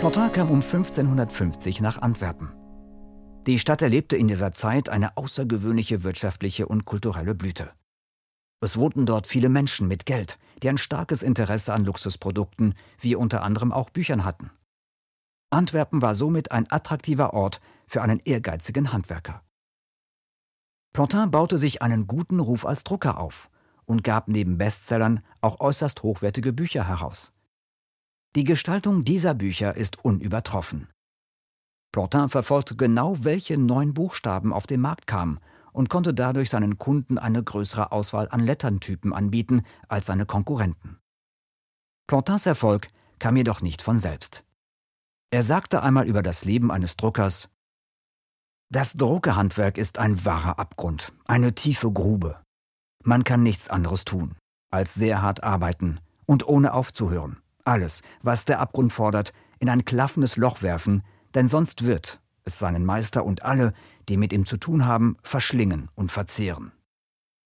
Portin kam um 1550 nach Antwerpen. Die Stadt erlebte in dieser Zeit eine außergewöhnliche wirtschaftliche und kulturelle Blüte. Es wohnten dort viele Menschen mit Geld, die ein starkes Interesse an Luxusprodukten, wie unter anderem auch Büchern hatten. Antwerpen war somit ein attraktiver Ort für einen ehrgeizigen Handwerker. Plantin baute sich einen guten Ruf als Drucker auf und gab neben Bestsellern auch äußerst hochwertige Bücher heraus. Die Gestaltung dieser Bücher ist unübertroffen. Plantin verfolgte genau, welche neuen Buchstaben auf den Markt kamen und konnte dadurch seinen Kunden eine größere Auswahl an Letterntypen anbieten als seine Konkurrenten. Plantins Erfolg kam jedoch nicht von selbst. Er sagte einmal über das Leben eines Druckers Das Druckerhandwerk ist ein wahrer Abgrund, eine tiefe Grube. Man kann nichts anderes tun, als sehr hart arbeiten und ohne aufzuhören. Alles, was der Abgrund fordert, in ein klaffendes Loch werfen, denn sonst wird es seinen Meister und alle, die mit ihm zu tun haben, verschlingen und verzehren.